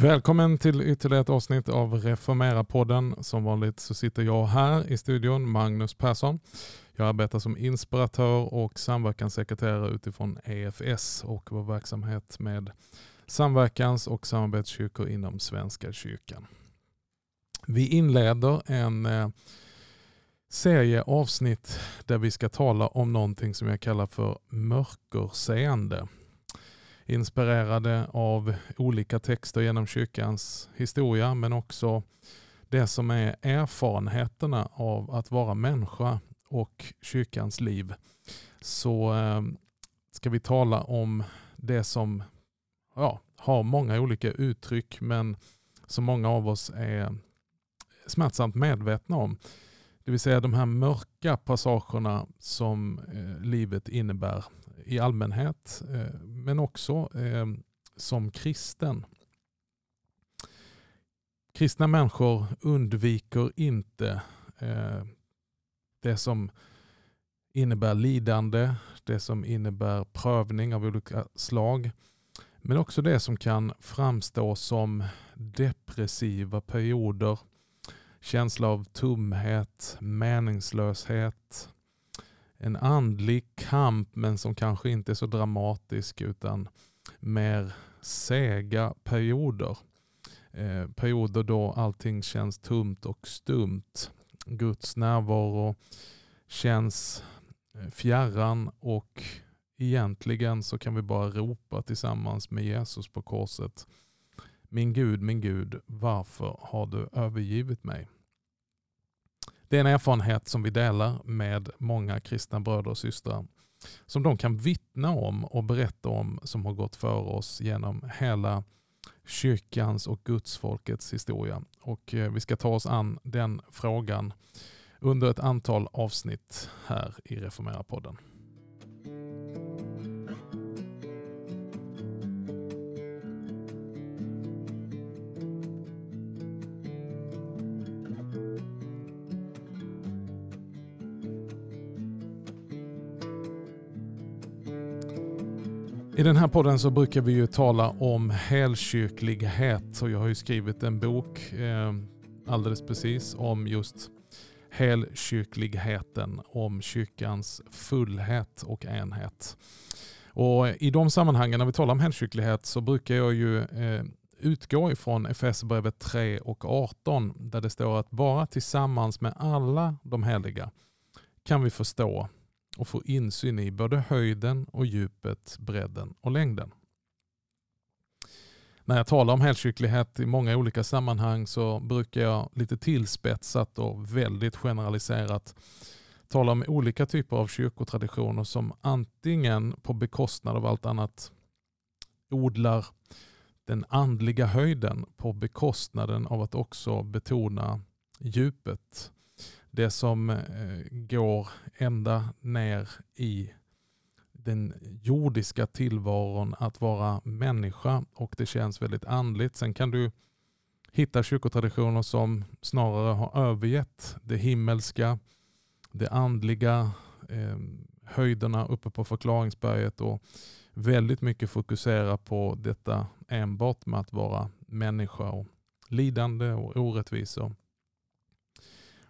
Välkommen till ytterligare ett avsnitt av Reformera-podden. Som vanligt så sitter jag här i studion, Magnus Persson. Jag arbetar som inspiratör och samverkanssekreterare utifrån EFS och vår verksamhet med samverkans och samarbetskyrkor inom Svenska kyrkan. Vi inleder en eh, serie avsnitt där vi ska tala om någonting som jag kallar för mörkerseende inspirerade av olika texter genom kyrkans historia men också det som är erfarenheterna av att vara människa och kyrkans liv. Så eh, ska vi tala om det som ja, har många olika uttryck men som många av oss är smärtsamt medvetna om. Det vill säga de här mörka passagerna som eh, livet innebär i allmänhet, eh, men också eh, som kristen. Kristna människor undviker inte eh, det som innebär lidande, det som innebär prövning av olika slag, men också det som kan framstå som depressiva perioder, känsla av tomhet, meningslöshet, en andlig kamp men som kanske inte är så dramatisk utan mer sega perioder. Eh, perioder då allting känns tomt och stumt. Guds närvaro känns eh, fjärran och egentligen så kan vi bara ropa tillsammans med Jesus på korset. Min Gud, min Gud, varför har du övergivit mig? Det är en erfarenhet som vi delar med många kristna bröder och systrar som de kan vittna om och berätta om som har gått före oss genom hela kyrkans och gudsfolkets historia. Och eh, vi ska ta oss an den frågan under ett antal avsnitt här i Reformera-podden. I den här podden så brukar vi ju tala om helkyrklighet och jag har ju skrivit en bok eh, alldeles precis om just helkyrkligheten, om kyrkans fullhet och enhet. Och I de sammanhangen när vi talar om helkyrklighet så brukar jag ju eh, utgå ifrån Efesierbrevet 3 och 18 där det står att bara tillsammans med alla de heliga kan vi förstå och få insyn i både höjden och djupet, bredden och längden. När jag talar om helkyrklighet i många olika sammanhang så brukar jag lite tillspetsat och väldigt generaliserat tala om olika typer av kyrkotraditioner som antingen på bekostnad av allt annat odlar den andliga höjden på bekostnaden av att också betona djupet det som eh, går ända ner i den jordiska tillvaron att vara människa och det känns väldigt andligt. Sen kan du hitta kyrkotraditioner som snarare har övergett det himmelska, det andliga, eh, höjderna uppe på förklaringsberget och väldigt mycket fokusera på detta enbart med att vara människa och lidande och orättvisor.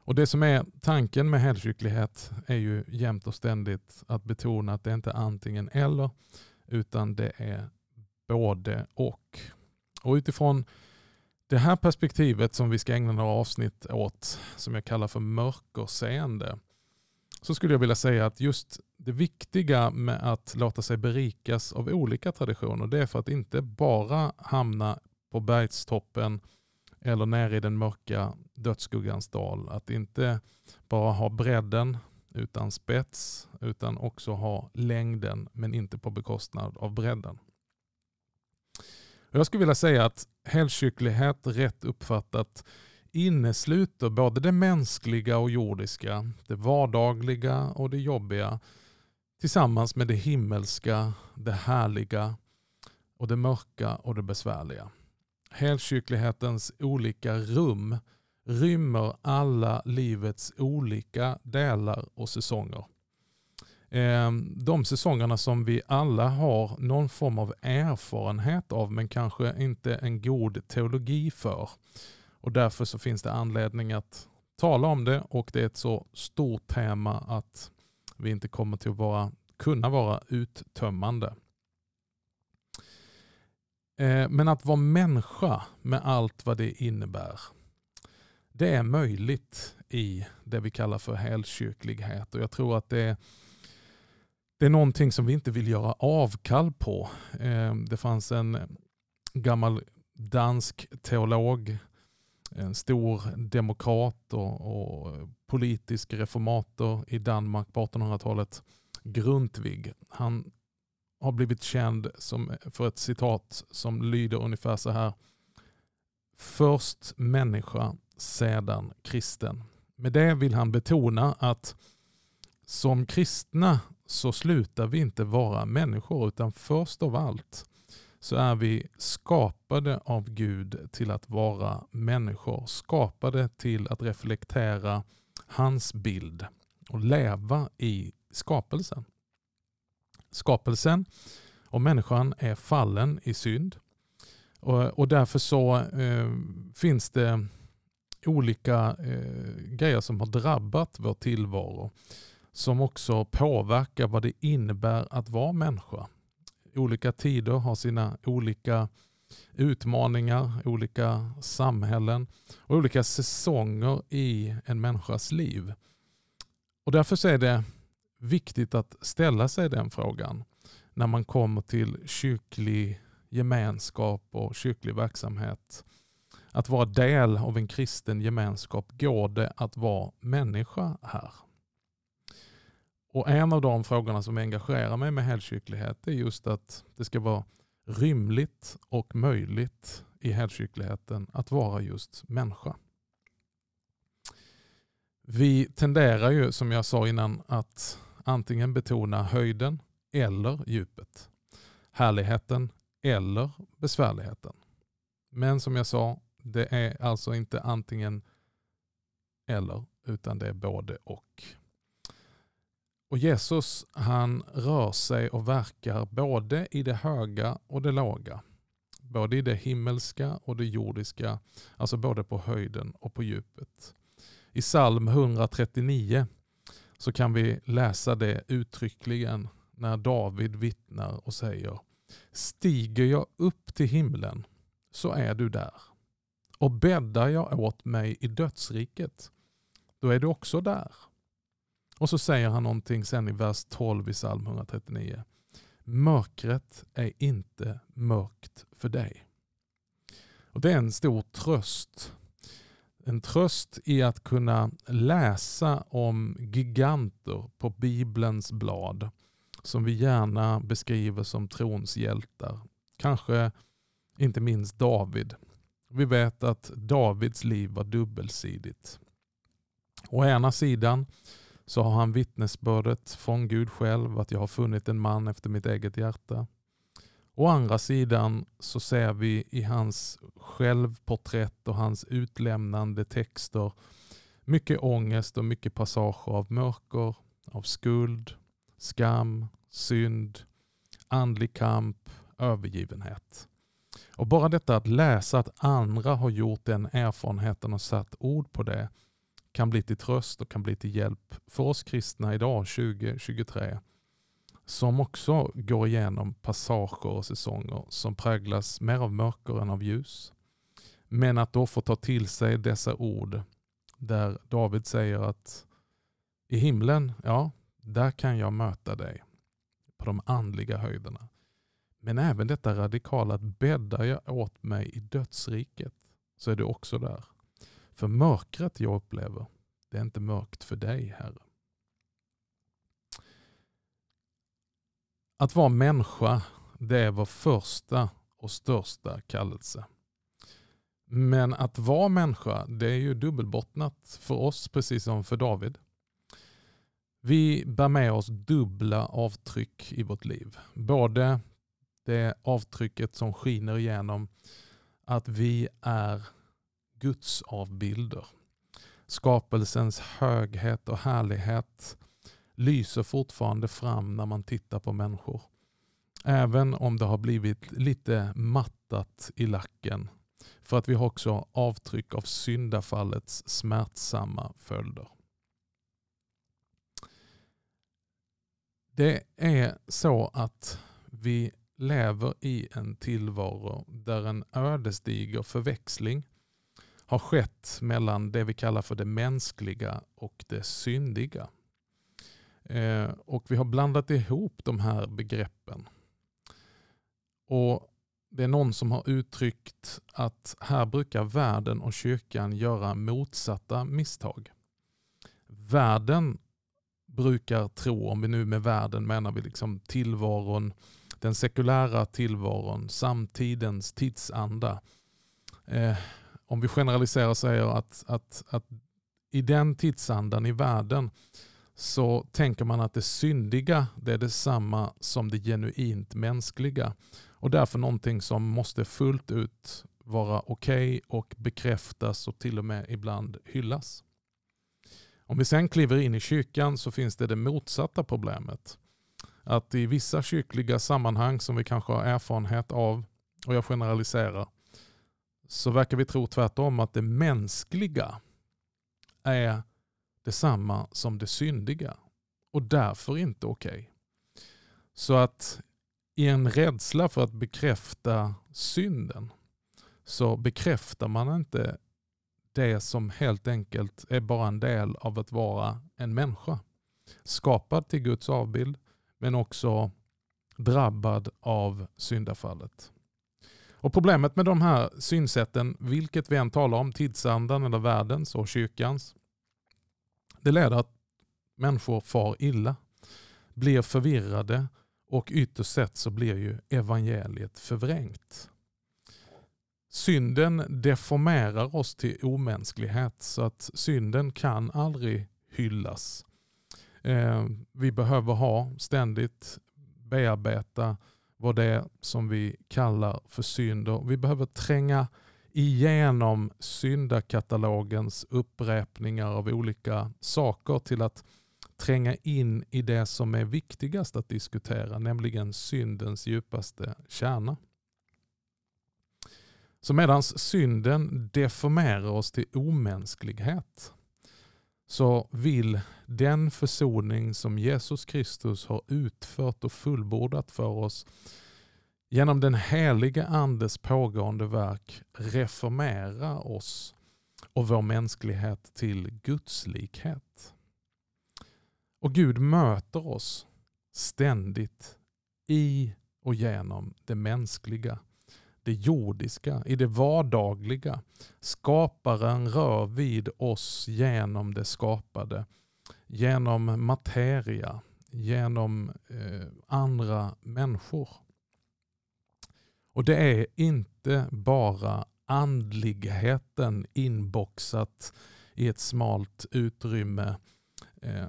Och Det som är tanken med helkyrklighet är ju jämt och ständigt att betona att det inte är antingen eller utan det är både och. Och utifrån det här perspektivet som vi ska ägna några avsnitt åt, som jag kallar för mörkerseende, så skulle jag vilja säga att just det viktiga med att låta sig berikas av olika traditioner, det är för att inte bara hamna på bergstoppen eller nere i den mörka dödsskuggans dal. Att inte bara ha bredden utan spets utan också ha längden men inte på bekostnad av bredden. Jag skulle vilja säga att helkyrklighet rätt uppfattat innesluter både det mänskliga och jordiska, det vardagliga och det jobbiga tillsammans med det himmelska, det härliga och det mörka och det besvärliga. Helkyrklighetens olika rum rymmer alla livets olika delar och säsonger. Ehm, de säsongerna som vi alla har någon form av erfarenhet av men kanske inte en god teologi för. Och Därför så finns det anledning att tala om det och det är ett så stort tema att vi inte kommer till att vara, kunna vara uttömmande. Eh, men att vara människa med allt vad det innebär. Det är möjligt i det vi kallar för helkyrklighet och jag tror att det är det är någonting som vi inte vill göra avkall på. Eh, det fanns en gammal dansk teolog, en stor demokrat och, och politisk reformator i Danmark på 1800-talet, Grundtvig. Han har blivit känd som, för ett citat som lyder ungefär så här. Först människa, sedan kristen. Med det vill han betona att som kristna så slutar vi inte vara människor utan först av allt så är vi skapade av Gud till att vara människor. Skapade till att reflektera hans bild och leva i skapelsen. Skapelsen och människan är fallen i synd. Och, och därför så eh, finns det olika eh, grejer som har drabbat vår tillvaro som också påverkar vad det innebär att vara människa. Olika tider har sina olika utmaningar, olika samhällen och olika säsonger i en människas liv. Och Därför är det viktigt att ställa sig den frågan när man kommer till kyrklig gemenskap och kyrklig verksamhet. Att vara del av en kristen gemenskap, går det att vara människa här? Och En av de frågorna som engagerar mig med helkyrklighet är just att det ska vara rymligt och möjligt i helkyrkligheten att vara just människa. Vi tenderar ju som jag sa innan att antingen betona höjden eller djupet. Härligheten eller besvärligheten. Men som jag sa, det är alltså inte antingen eller utan det är både och. Och Jesus han rör sig och verkar både i det höga och det låga. Både i det himmelska och det jordiska, alltså både på höjden och på djupet. I psalm 139 så kan vi läsa det uttryckligen när David vittnar och säger Stiger jag upp till himlen så är du där. Och bäddar jag åt mig i dödsriket, då är du också där. Och så säger han någonting sen i vers 12 i psalm 139. Mörkret är inte mörkt för dig. Och Det är en stor tröst. En tröst i att kunna läsa om giganter på Bibelns blad som vi gärna beskriver som trons hjältar. Kanske inte minst David. Vi vet att Davids liv var dubbelsidigt. Å ena sidan så har han vittnesbördet från Gud själv att jag har funnit en man efter mitt eget hjärta. Å andra sidan så ser vi i hans självporträtt och hans utlämnande texter mycket ångest och mycket passager av mörker, av skuld, skam, synd, andlig kamp, övergivenhet. Och Bara detta att läsa att andra har gjort den erfarenheten och satt ord på det kan bli till tröst och kan bli till hjälp för oss kristna idag 2023 som också går igenom passager och säsonger som präglas mer av mörker än av ljus. Men att då få ta till sig dessa ord där David säger att i himlen, ja, där kan jag möta dig på de andliga höjderna. Men även detta radikala att bäddar jag åt mig i dödsriket så är du också där. För mörkret jag upplever, det är inte mörkt för dig, Herre. Att vara människa, det är vår första och största kallelse. Men att vara människa, det är ju dubbelbottnat för oss, precis som för David. Vi bär med oss dubbla avtryck i vårt liv. Både det avtrycket som skiner igenom att vi är Guds avbilder. Skapelsens höghet och härlighet lyser fortfarande fram när man tittar på människor. Även om det har blivit lite mattat i lacken. För att vi har också avtryck av syndafallets smärtsamma följder. Det är så att vi lever i en tillvaro där en ödesdiger förväxling har skett mellan det vi kallar för det mänskliga och det syndiga. Eh, och Vi har blandat ihop de här begreppen. Och Det är någon som har uttryckt att här brukar världen och kyrkan göra motsatta misstag. Världen brukar tro, om vi nu med världen menar vi liksom tillvaron, den sekulära tillvaron, samtidens tidsanda. Eh, om vi generaliserar och säger att, att, att i den tidsandan i världen så tänker man att det syndiga det är detsamma som det genuint mänskliga och därför någonting som måste fullt ut vara okej okay och bekräftas och till och med ibland hyllas. Om vi sen kliver in i kyrkan så finns det det motsatta problemet. Att i vissa kyrkliga sammanhang som vi kanske har erfarenhet av, och jag generaliserar, så verkar vi tro tvärtom att det mänskliga är detsamma som det syndiga och därför inte okej. Okay. Så att i en rädsla för att bekräfta synden så bekräftar man inte det som helt enkelt är bara en del av att vara en människa. Skapad till Guds avbild men också drabbad av syndafallet. Och Problemet med de här synsätten, vilket vi än talar om, tidsandan eller världens och kyrkans, det leder att människor far illa, blir förvirrade och ytterst sett så blir ju evangeliet förvrängt. Synden deformerar oss till omänsklighet så att synden kan aldrig hyllas. Eh, vi behöver ha ständigt bearbeta vad det är som vi kallar för synder. Vi behöver tränga igenom syndakatalogens upprepningar av olika saker till att tränga in i det som är viktigast att diskutera, nämligen syndens djupaste kärna. Så medan synden deformerar oss till omänsklighet så vill den försoning som Jesus Kristus har utfört och fullbordat för oss genom den heliga andes pågående verk reformera oss och vår mänsklighet till gudslikhet. Och Gud möter oss ständigt i och genom det mänskliga det jordiska, i det vardagliga. Skaparen rör vid oss genom det skapade, genom materia, genom eh, andra människor. Och det är inte bara andligheten inboxat i ett smalt utrymme eh,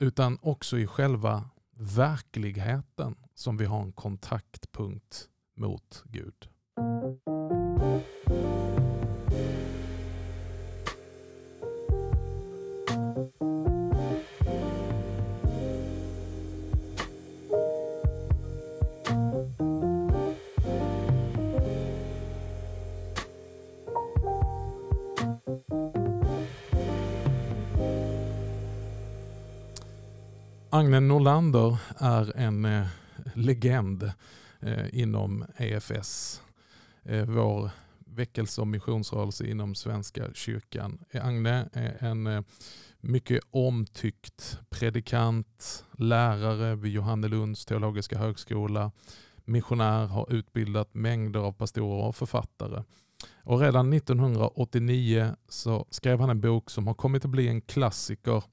utan också i själva verkligheten som vi har en kontaktpunkt mot Gud. Agne Norlander är en eh, legend eh, inom EFS Eh, vår väckelse och missionsrörelse inom Svenska kyrkan. Agne är en mycket omtyckt predikant, lärare vid Johannelunds teologiska högskola, missionär, har utbildat mängder av pastorer och författare. Och redan 1989 så skrev han en bok som har kommit att bli en klassiker.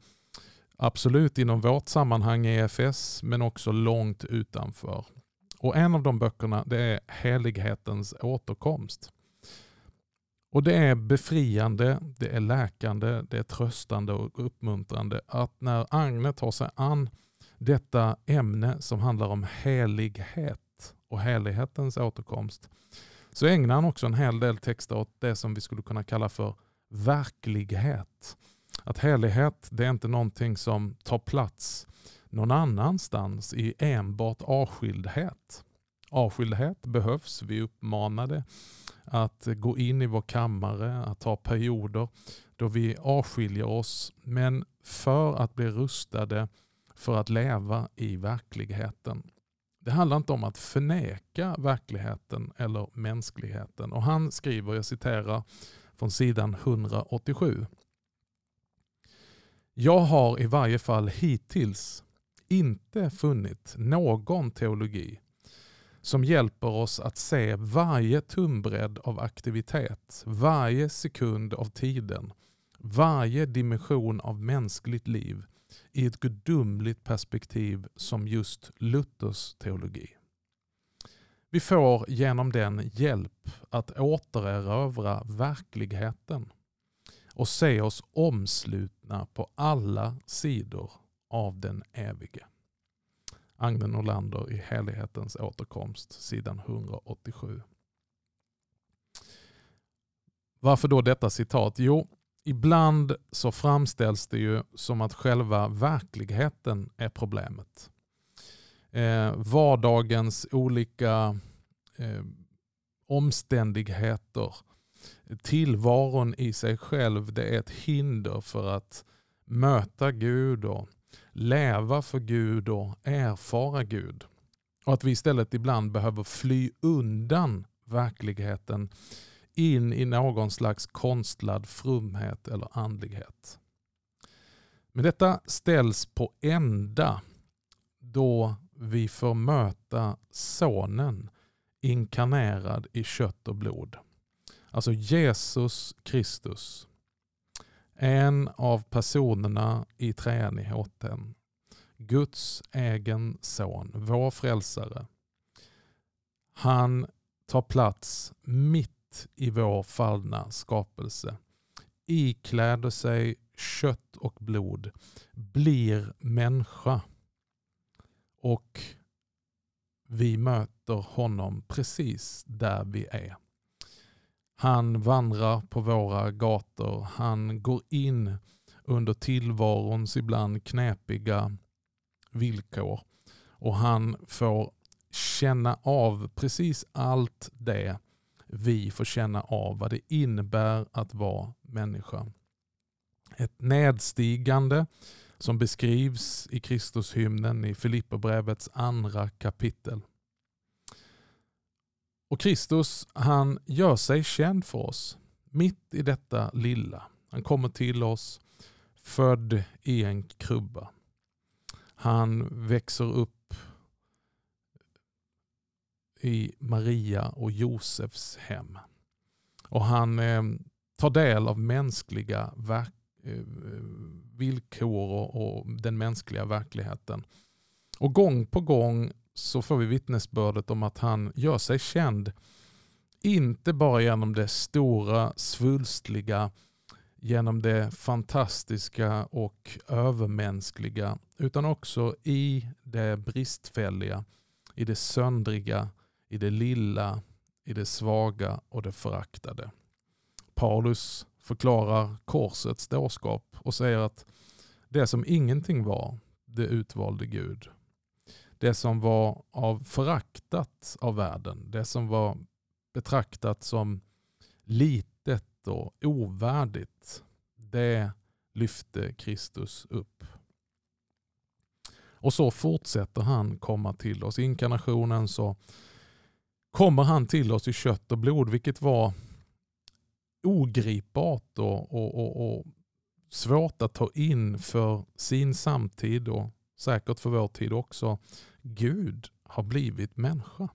Absolut inom vårt sammanhang EFS men också långt utanför. Och En av de böckerna det är Helighetens återkomst. Och Det är befriande, det är läkande, det är tröstande och uppmuntrande att när Agne tar sig an detta ämne som handlar om helighet och helighetens återkomst så ägnar han också en hel del texter åt det som vi skulle kunna kalla för verklighet. Att helighet det är inte någonting som tar plats någon annanstans i enbart avskildhet. Avskildhet behövs. Vi är uppmanade att gå in i vår kammare, att ha perioder då vi avskiljer oss. Men för att bli rustade för att leva i verkligheten. Det handlar inte om att förneka verkligheten eller mänskligheten. Och Han skriver, jag citerar från sidan 187. Jag har i varje fall hittills inte funnit någon teologi som hjälper oss att se varje tumbredd av aktivitet, varje sekund av tiden, varje dimension av mänskligt liv i ett gudomligt perspektiv som just Luthers teologi. Vi får genom den hjälp att återerövra verkligheten och se oss omslutna på alla sidor av den evige. Agne Norlander i Helighetens återkomst, sidan 187. Varför då detta citat? Jo, ibland så framställs det ju som att själva verkligheten är problemet. Eh, vardagens olika eh, omständigheter, tillvaron i sig själv, det är ett hinder för att möta Gud och leva för Gud och erfara Gud. Och att vi istället ibland behöver fly undan verkligheten in i någon slags konstlad frumhet eller andlighet. Men detta ställs på ända då vi får möta Sonen inkarnerad i kött och blod. Alltså Jesus Kristus. En av personerna i treenigheten. Guds egen son, vår frälsare. Han tar plats mitt i vår fallna skapelse, ikläder sig kött och blod, blir människa och vi möter honom precis där vi är. Han vandrar på våra gator, han går in under tillvarons ibland knepiga villkor och han får känna av precis allt det vi får känna av vad det innebär att vara människa. Ett nedstigande som beskrivs i Kristushymnen i Filipperbrevets andra kapitel. Och Kristus han gör sig känd för oss mitt i detta lilla. Han kommer till oss född i en krubba. Han växer upp i Maria och Josefs hem. Och han eh, tar del av mänskliga verk, eh, villkor och, och, den mänskliga verkligheten. Och gång på gång så får vi vittnesbördet om att han gör sig känd. Inte bara genom det stora, svulstliga, genom det fantastiska och övermänskliga, utan också i det bristfälliga, i det söndriga, i det lilla, i det svaga och det föraktade. Paulus förklarar korsets dårskap och säger att det som ingenting var, det utvalde Gud. Det som var av föraktat av världen, det som var betraktat som litet och ovärdigt, det lyfte Kristus upp. Och så fortsätter han komma till oss. I inkarnationen så kommer han till oss i kött och blod, vilket var ogripbart och, och, och, och svårt att ta in för sin samtid och säkert för vår tid också. Gud har blivit människa.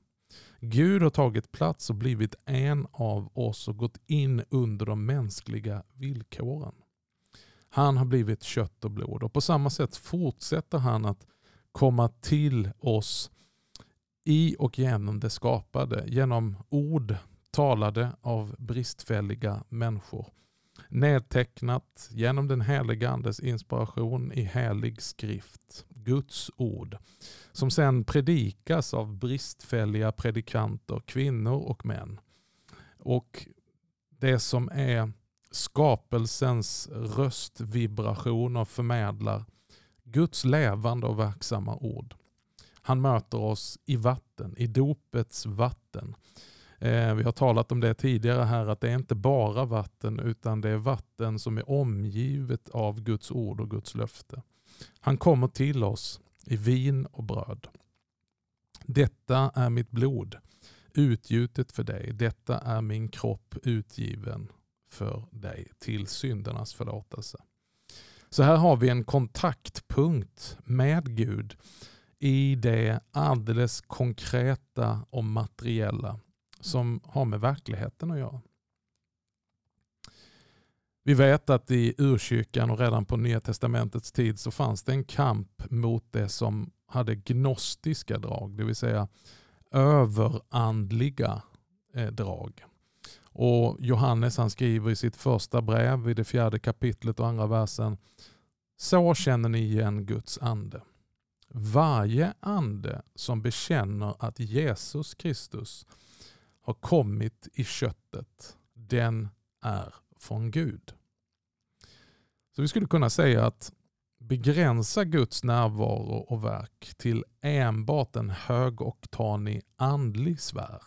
Gud har tagit plats och blivit en av oss och gått in under de mänskliga villkoren. Han har blivit kött och blod och på samma sätt fortsätter han att komma till oss i och genom det skapade, genom ord talade av bristfälliga människor. Nedtecknat genom den heliga Andes inspiration i helig skrift, Guds ord, som sen predikas av bristfälliga predikanter, kvinnor och män. Och det som är skapelsens röstvibrationer förmedlar Guds levande och verksamma ord. Han möter oss i vatten, i dopets vatten. Eh, vi har talat om det tidigare här att det är inte bara vatten utan det är vatten som är omgivet av Guds ord och Guds löfte. Han kommer till oss i vin och bröd. Detta är mitt blod utgjutet för dig. Detta är min kropp utgiven för dig till syndernas förlåtelse. Så här har vi en kontaktpunkt med Gud i det alldeles konkreta och materiella som har med verkligheten att göra. Vi vet att i urkyrkan och redan på Nya Testamentets tid så fanns det en kamp mot det som hade gnostiska drag, det vill säga överandliga eh, drag. Och Johannes han skriver i sitt första brev i det fjärde kapitlet och andra versen. Så känner ni igen Guds ande. Varje ande som bekänner att Jesus Kristus har kommit i köttet, den är från Gud. Så vi skulle kunna säga att begränsa Guds närvaro och verk till enbart en högoktanig andlig sfär.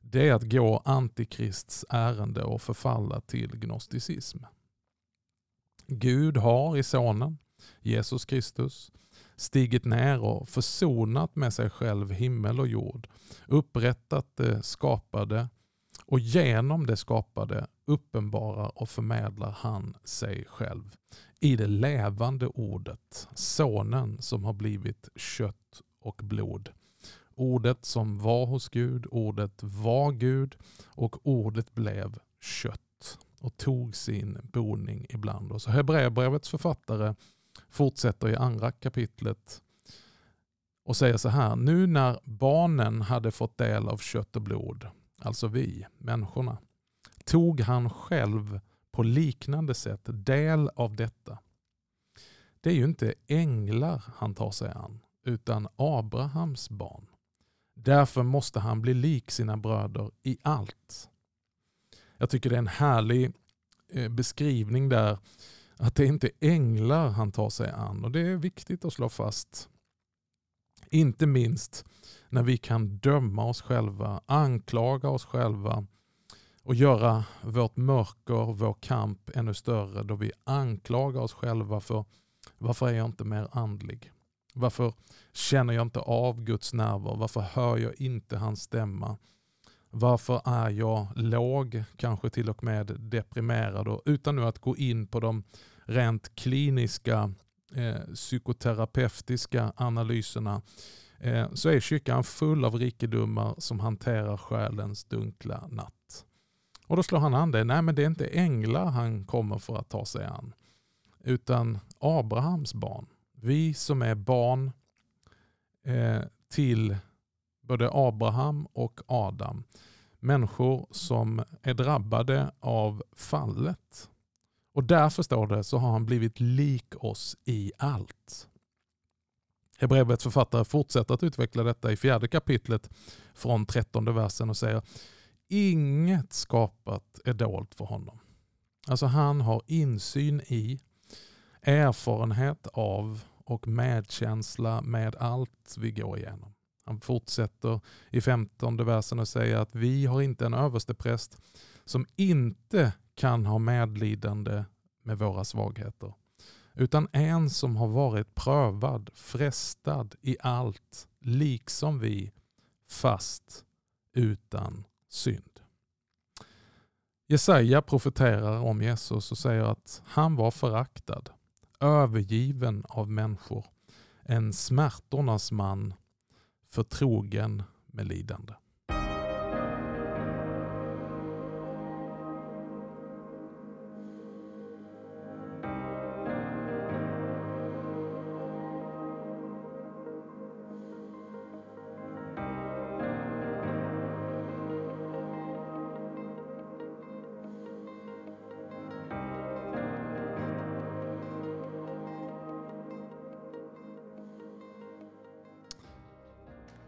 Det är att gå antikrists ärende och förfalla till gnosticism. Gud har i sonen, Jesus Kristus, stigit ner och försonat med sig själv himmel och jord, upprättat det skapade och genom det skapade uppenbarar och förmedlar han sig själv i det levande ordet, sonen som har blivit kött och blod. Ordet som var hos Gud, ordet var Gud och ordet blev kött och tog sin boning ibland oss. Hebreerbrevets författare fortsätter i andra kapitlet och säger så här. Nu när barnen hade fått del av kött och blod, alltså vi, människorna, tog han själv på liknande sätt del av detta. Det är ju inte änglar han tar sig an, utan Abrahams barn. Därför måste han bli lik sina bröder i allt. Jag tycker det är en härlig eh, beskrivning där, att det är inte änglar han tar sig an. Och Det är viktigt att slå fast. Inte minst när vi kan döma oss själva, anklaga oss själva och göra vårt mörker, vår kamp ännu större då vi anklagar oss själva för varför är jag inte mer andlig? Varför känner jag inte av Guds närvaro? Varför hör jag inte hans stämma? Varför är jag låg, kanske till och med deprimerad? Och utan nu att gå in på de rent kliniska eh, psykoterapeutiska analyserna eh, så är kyrkan full av rikedomar som hanterar själens dunkla natt. Och då slår han an det, nej men det är inte änglar han kommer för att ta sig an, utan Abrahams barn. Vi som är barn eh, till både Abraham och Adam. Människor som är drabbade av fallet. Och därför står det så har han blivit lik oss i allt. Hebreerbrevets författare fortsätter att utveckla detta i fjärde kapitlet från trettonde versen och säger Inget skapat är dolt för honom. Alltså han har insyn i, erfarenhet av och medkänsla med allt vi går igenom. Han fortsätter i femtonde versen och säger att vi har inte en överstepräst som inte kan ha medlidande med våra svagheter. Utan en som har varit prövad, frestad i allt, liksom vi, fast utan synd. Jesaja profeterar om Jesus och säger att han var föraktad, övergiven av människor, en smärtornas man, förtrogen med lidande.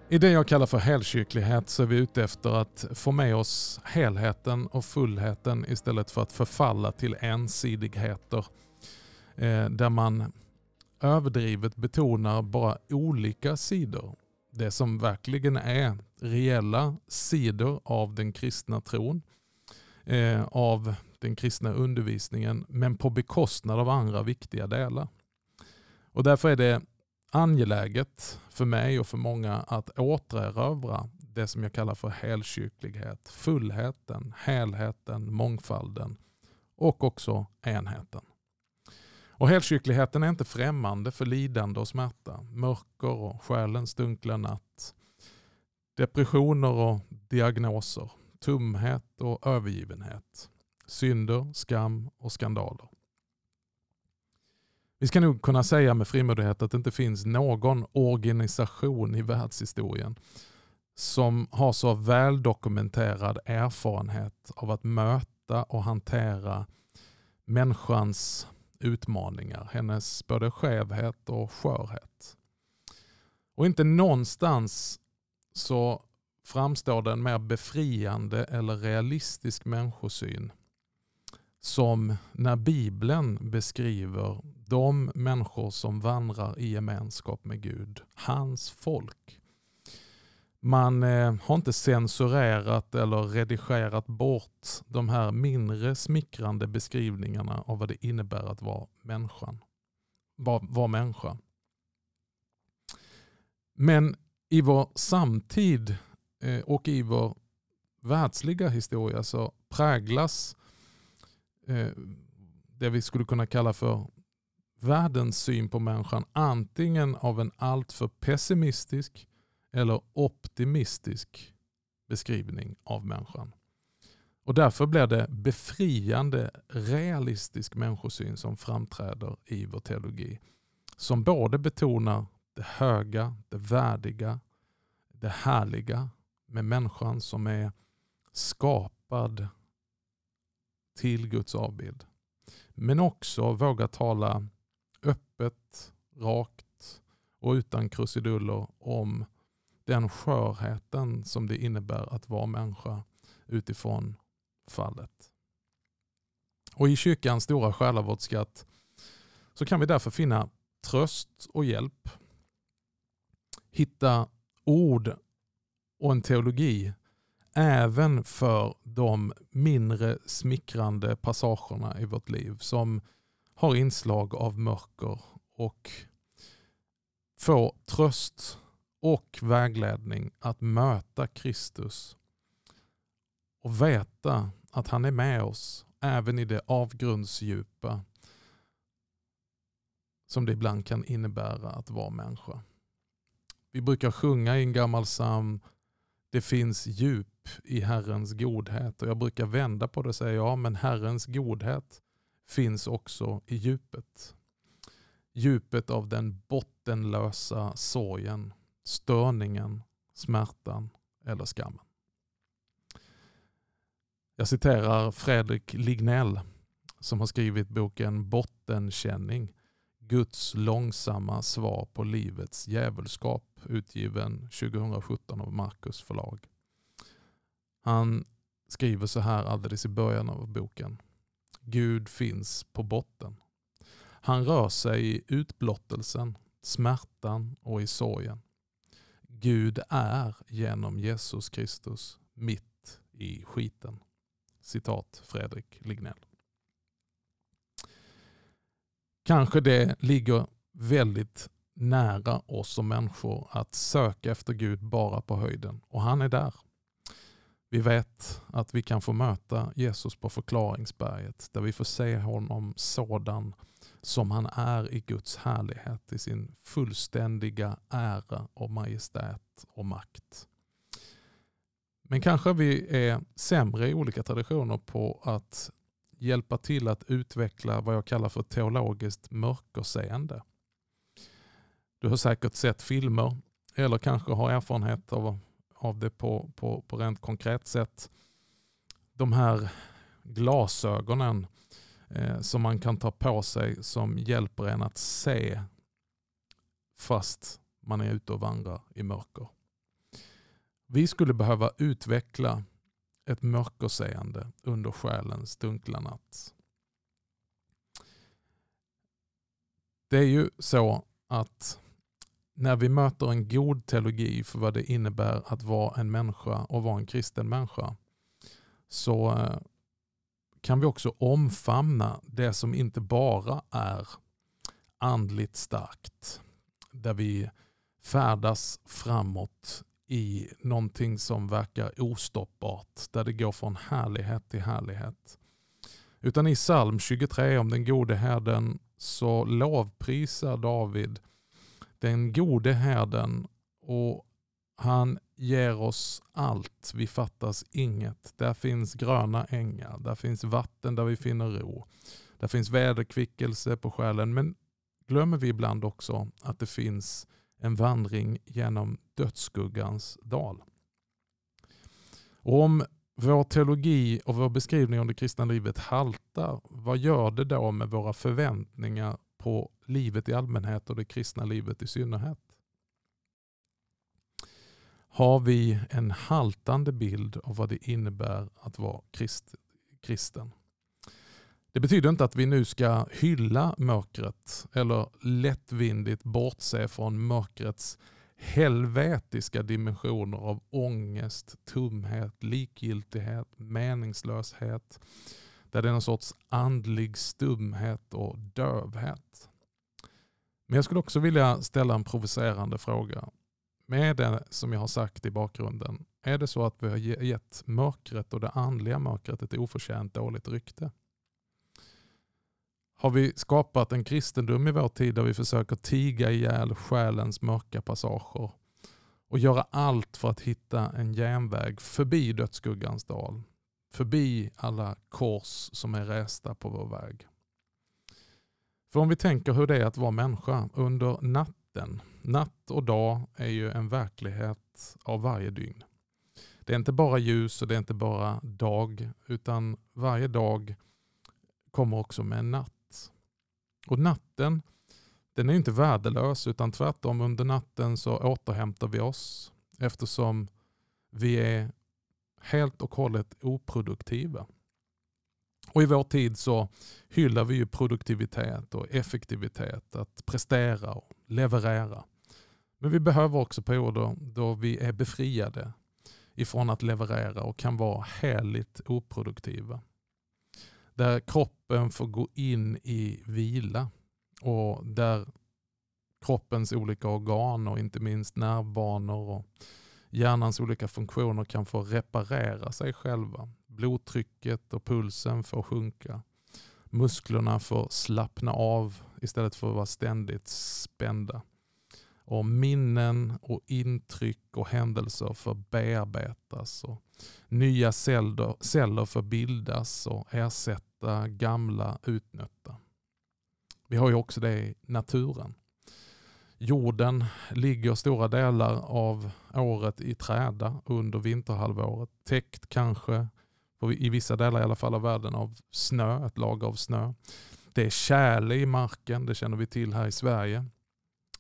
I det jag kallar för helkyrklighet så är vi ute efter att få med oss helheten och fullheten istället för att förfalla till ensidigheter. Eh, där man överdrivet betonar bara olika sidor. Det som verkligen är reella sidor av den kristna tron, eh, av den kristna undervisningen, men på bekostnad av andra viktiga delar. Och Därför är det angeläget för mig och för många att återerövra det som jag kallar för helkyrklighet, fullheten, helheten, mångfalden och också enheten. Och helkyrkligheten är inte främmande för lidande och smärta, mörker och själens dunkla natt, depressioner och diagnoser, tumhet och övergivenhet, synder, skam och skandaler. Vi ska nog kunna säga med frimodighet att det inte finns någon organisation i världshistorien som har så väldokumenterad erfarenhet av att möta och hantera människans utmaningar, hennes både skevhet och skörhet. Och inte någonstans så framstår det en mer befriande eller realistisk människosyn som när Bibeln beskriver de människor som vandrar i gemenskap med Gud, hans folk. Man eh, har inte censurerat eller redigerat bort de här mindre smickrande beskrivningarna av vad det innebär att vara människan. Var, var människa. Men i vår samtid eh, och i vår världsliga historia så präglas eh, det vi skulle kunna kalla för världens syn på människan antingen av en alltför pessimistisk eller optimistisk beskrivning av människan. Och Därför blir det befriande realistisk människosyn som framträder i vår teologi. Som både betonar det höga, det värdiga, det härliga med människan som är skapad till Guds avbild. Men också vågar tala öppet, rakt och utan krusiduller om den skörheten som det innebär att vara människa utifrån fallet. Och I kyrkans stora själavårdsskatt så kan vi därför finna tröst och hjälp. Hitta ord och en teologi även för de mindre smickrande passagerna i vårt liv som har inslag av mörker och få tröst och vägledning att möta Kristus och veta att han är med oss även i det avgrundsdjupa som det ibland kan innebära att vara människa. Vi brukar sjunga i en gammal psalm Det finns djup i Herrens godhet och jag brukar vända på det och säga ja men Herrens godhet finns också i djupet. Djupet av den bottenlösa sorgen störningen, smärtan eller skammen. Jag citerar Fredrik Lignell som har skrivit boken Bottenkänning. Guds långsamma svar på livets djävulskap utgiven 2017 av Marcus förlag. Han skriver så här alldeles i början av boken. Gud finns på botten. Han rör sig i utblottelsen, smärtan och i sorgen. Gud är genom Jesus Kristus mitt i skiten. Citat Fredrik Lignell. Kanske det ligger väldigt nära oss som människor att söka efter Gud bara på höjden och han är där. Vi vet att vi kan få möta Jesus på förklaringsberget där vi får se honom sådan som han är i Guds härlighet, i sin fullständiga ära och majestät och makt. Men kanske vi är sämre i olika traditioner på att hjälpa till att utveckla vad jag kallar för teologiskt mörkerseende. Du har säkert sett filmer eller kanske har erfarenhet av, av det på, på, på rent konkret sätt. De här glasögonen eh, som man kan ta på sig som hjälper en att se fast man är ute och vandrar i mörker. Vi skulle behöva utveckla ett mörkerseende under själens dunkla natt. Det är ju så att när vi möter en god teologi för vad det innebär att vara en människa och vara en kristen människa så eh, kan vi också omfamna det som inte bara är andligt starkt. Där vi färdas framåt i någonting som verkar ostoppbart. Där det går från härlighet till härlighet. Utan i psalm 23 om den gode herden så lovprisar David den gode herden och han ger oss allt, vi fattas inget. Där finns gröna ängar, där finns vatten där vi finner ro. Där finns väderkvickelse på själen. Men glömmer vi ibland också att det finns en vandring genom dödsskuggans dal. Och om vår teologi och vår beskrivning om det kristna livet haltar, vad gör det då med våra förväntningar på livet i allmänhet och det kristna livet i synnerhet? Har vi en haltande bild av vad det innebär att vara krist, kristen? Det betyder inte att vi nu ska hylla mörkret eller lättvindigt bortse från mörkrets helvetiska dimensioner av ångest, tumhet, likgiltighet, meningslöshet. Där det är någon sorts andlig stumhet och dövhet. Men jag skulle också vilja ställa en provocerande fråga. Med det som jag har sagt i bakgrunden, är det så att vi har gett mörkret och det andliga mörkret ett oförtjänt dåligt rykte? Har vi skapat en kristendom i vår tid där vi försöker tiga ihjäl själens mörka passager och göra allt för att hitta en genväg förbi dödsskuggans dal, förbi alla kors som är resta på vår väg. För om vi tänker hur det är att vara människa under natten. Natt och dag är ju en verklighet av varje dygn. Det är inte bara ljus och det är inte bara dag, utan varje dag kommer också med en natt. Och natten, den är inte värdelös utan tvärtom under natten så återhämtar vi oss eftersom vi är helt och hållet oproduktiva. Och I vår tid så hyllar vi ju produktivitet och effektivitet, att prestera och leverera. Men vi behöver också perioder då vi är befriade ifrån att leverera och kan vara heligt oproduktiva. Där kroppen får gå in i vila och där kroppens olika organ och inte minst nervbanor och hjärnans olika funktioner kan få reparera sig själva. Blodtrycket och pulsen får sjunka. Musklerna får slappna av istället för att vara ständigt spända. Och minnen och intryck och händelser får bearbetas. Och nya celler, celler får bildas och ersätta gamla utnötta. Vi har ju också det i naturen. Jorden ligger stora delar av året i träda under vinterhalvåret. Täckt kanske, i vissa delar i alla fall av världen, av snö, ett lager av snö. Det är tjäle i marken, det känner vi till här i Sverige.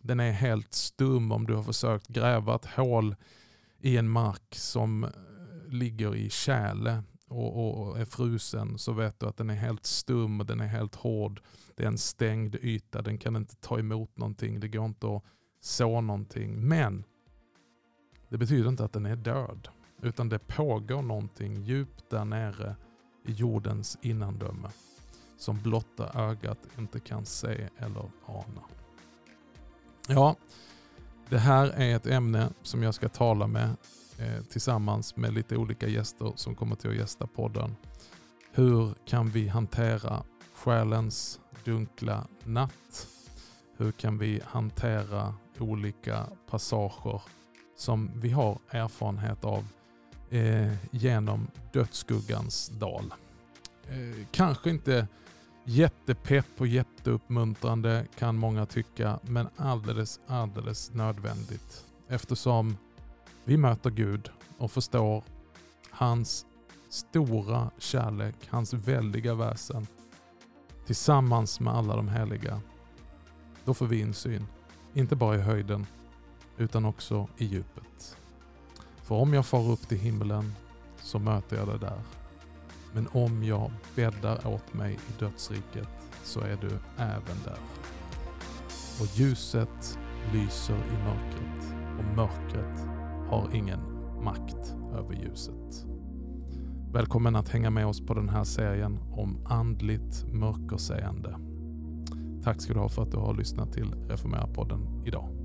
Den är helt stum om du har försökt gräva ett hål i en mark som eh, ligger i tjäle och, och, är frusen så vet du att den är helt stum och den är helt hård. Det är en stängd yta, den kan inte ta emot någonting, det går inte att så någonting. Men det betyder inte att den är död, utan det pågår någonting djupt där nere i jordens innandöme som blotta ögat inte kan se eller ana. Ja, det här är ett ämne som jag ska tala med eh, tillsammans med lite olika gäster som kommer till att gästa podden. Hur kan vi hantera själens dunkla natt? Hur kan vi hantera olika passager som vi har erfarenhet av eh, genom dödsskuggans dal? Eh, kanske inte jättepepp och jätteuppmuntrande kan många tycka, men alldeles, alldeles nödvändigt. Eftersom vi möter Gud och förstår hans stora kärlek, hans väldiga väsen tillsammans med alla de heliga. Då får vi insyn, inte bara i höjden utan också i djupet. För om jag far upp till himlen så möter jag dig där. Men om jag bäddar åt mig i dödsriket så är du även där. Och ljuset lyser i mörkret och mörkret har ingen makt över ljuset. Välkommen att hänga med oss på den här serien om andligt mörkerseende. Tack ska du ha för att du har lyssnat till Reformera-podden idag.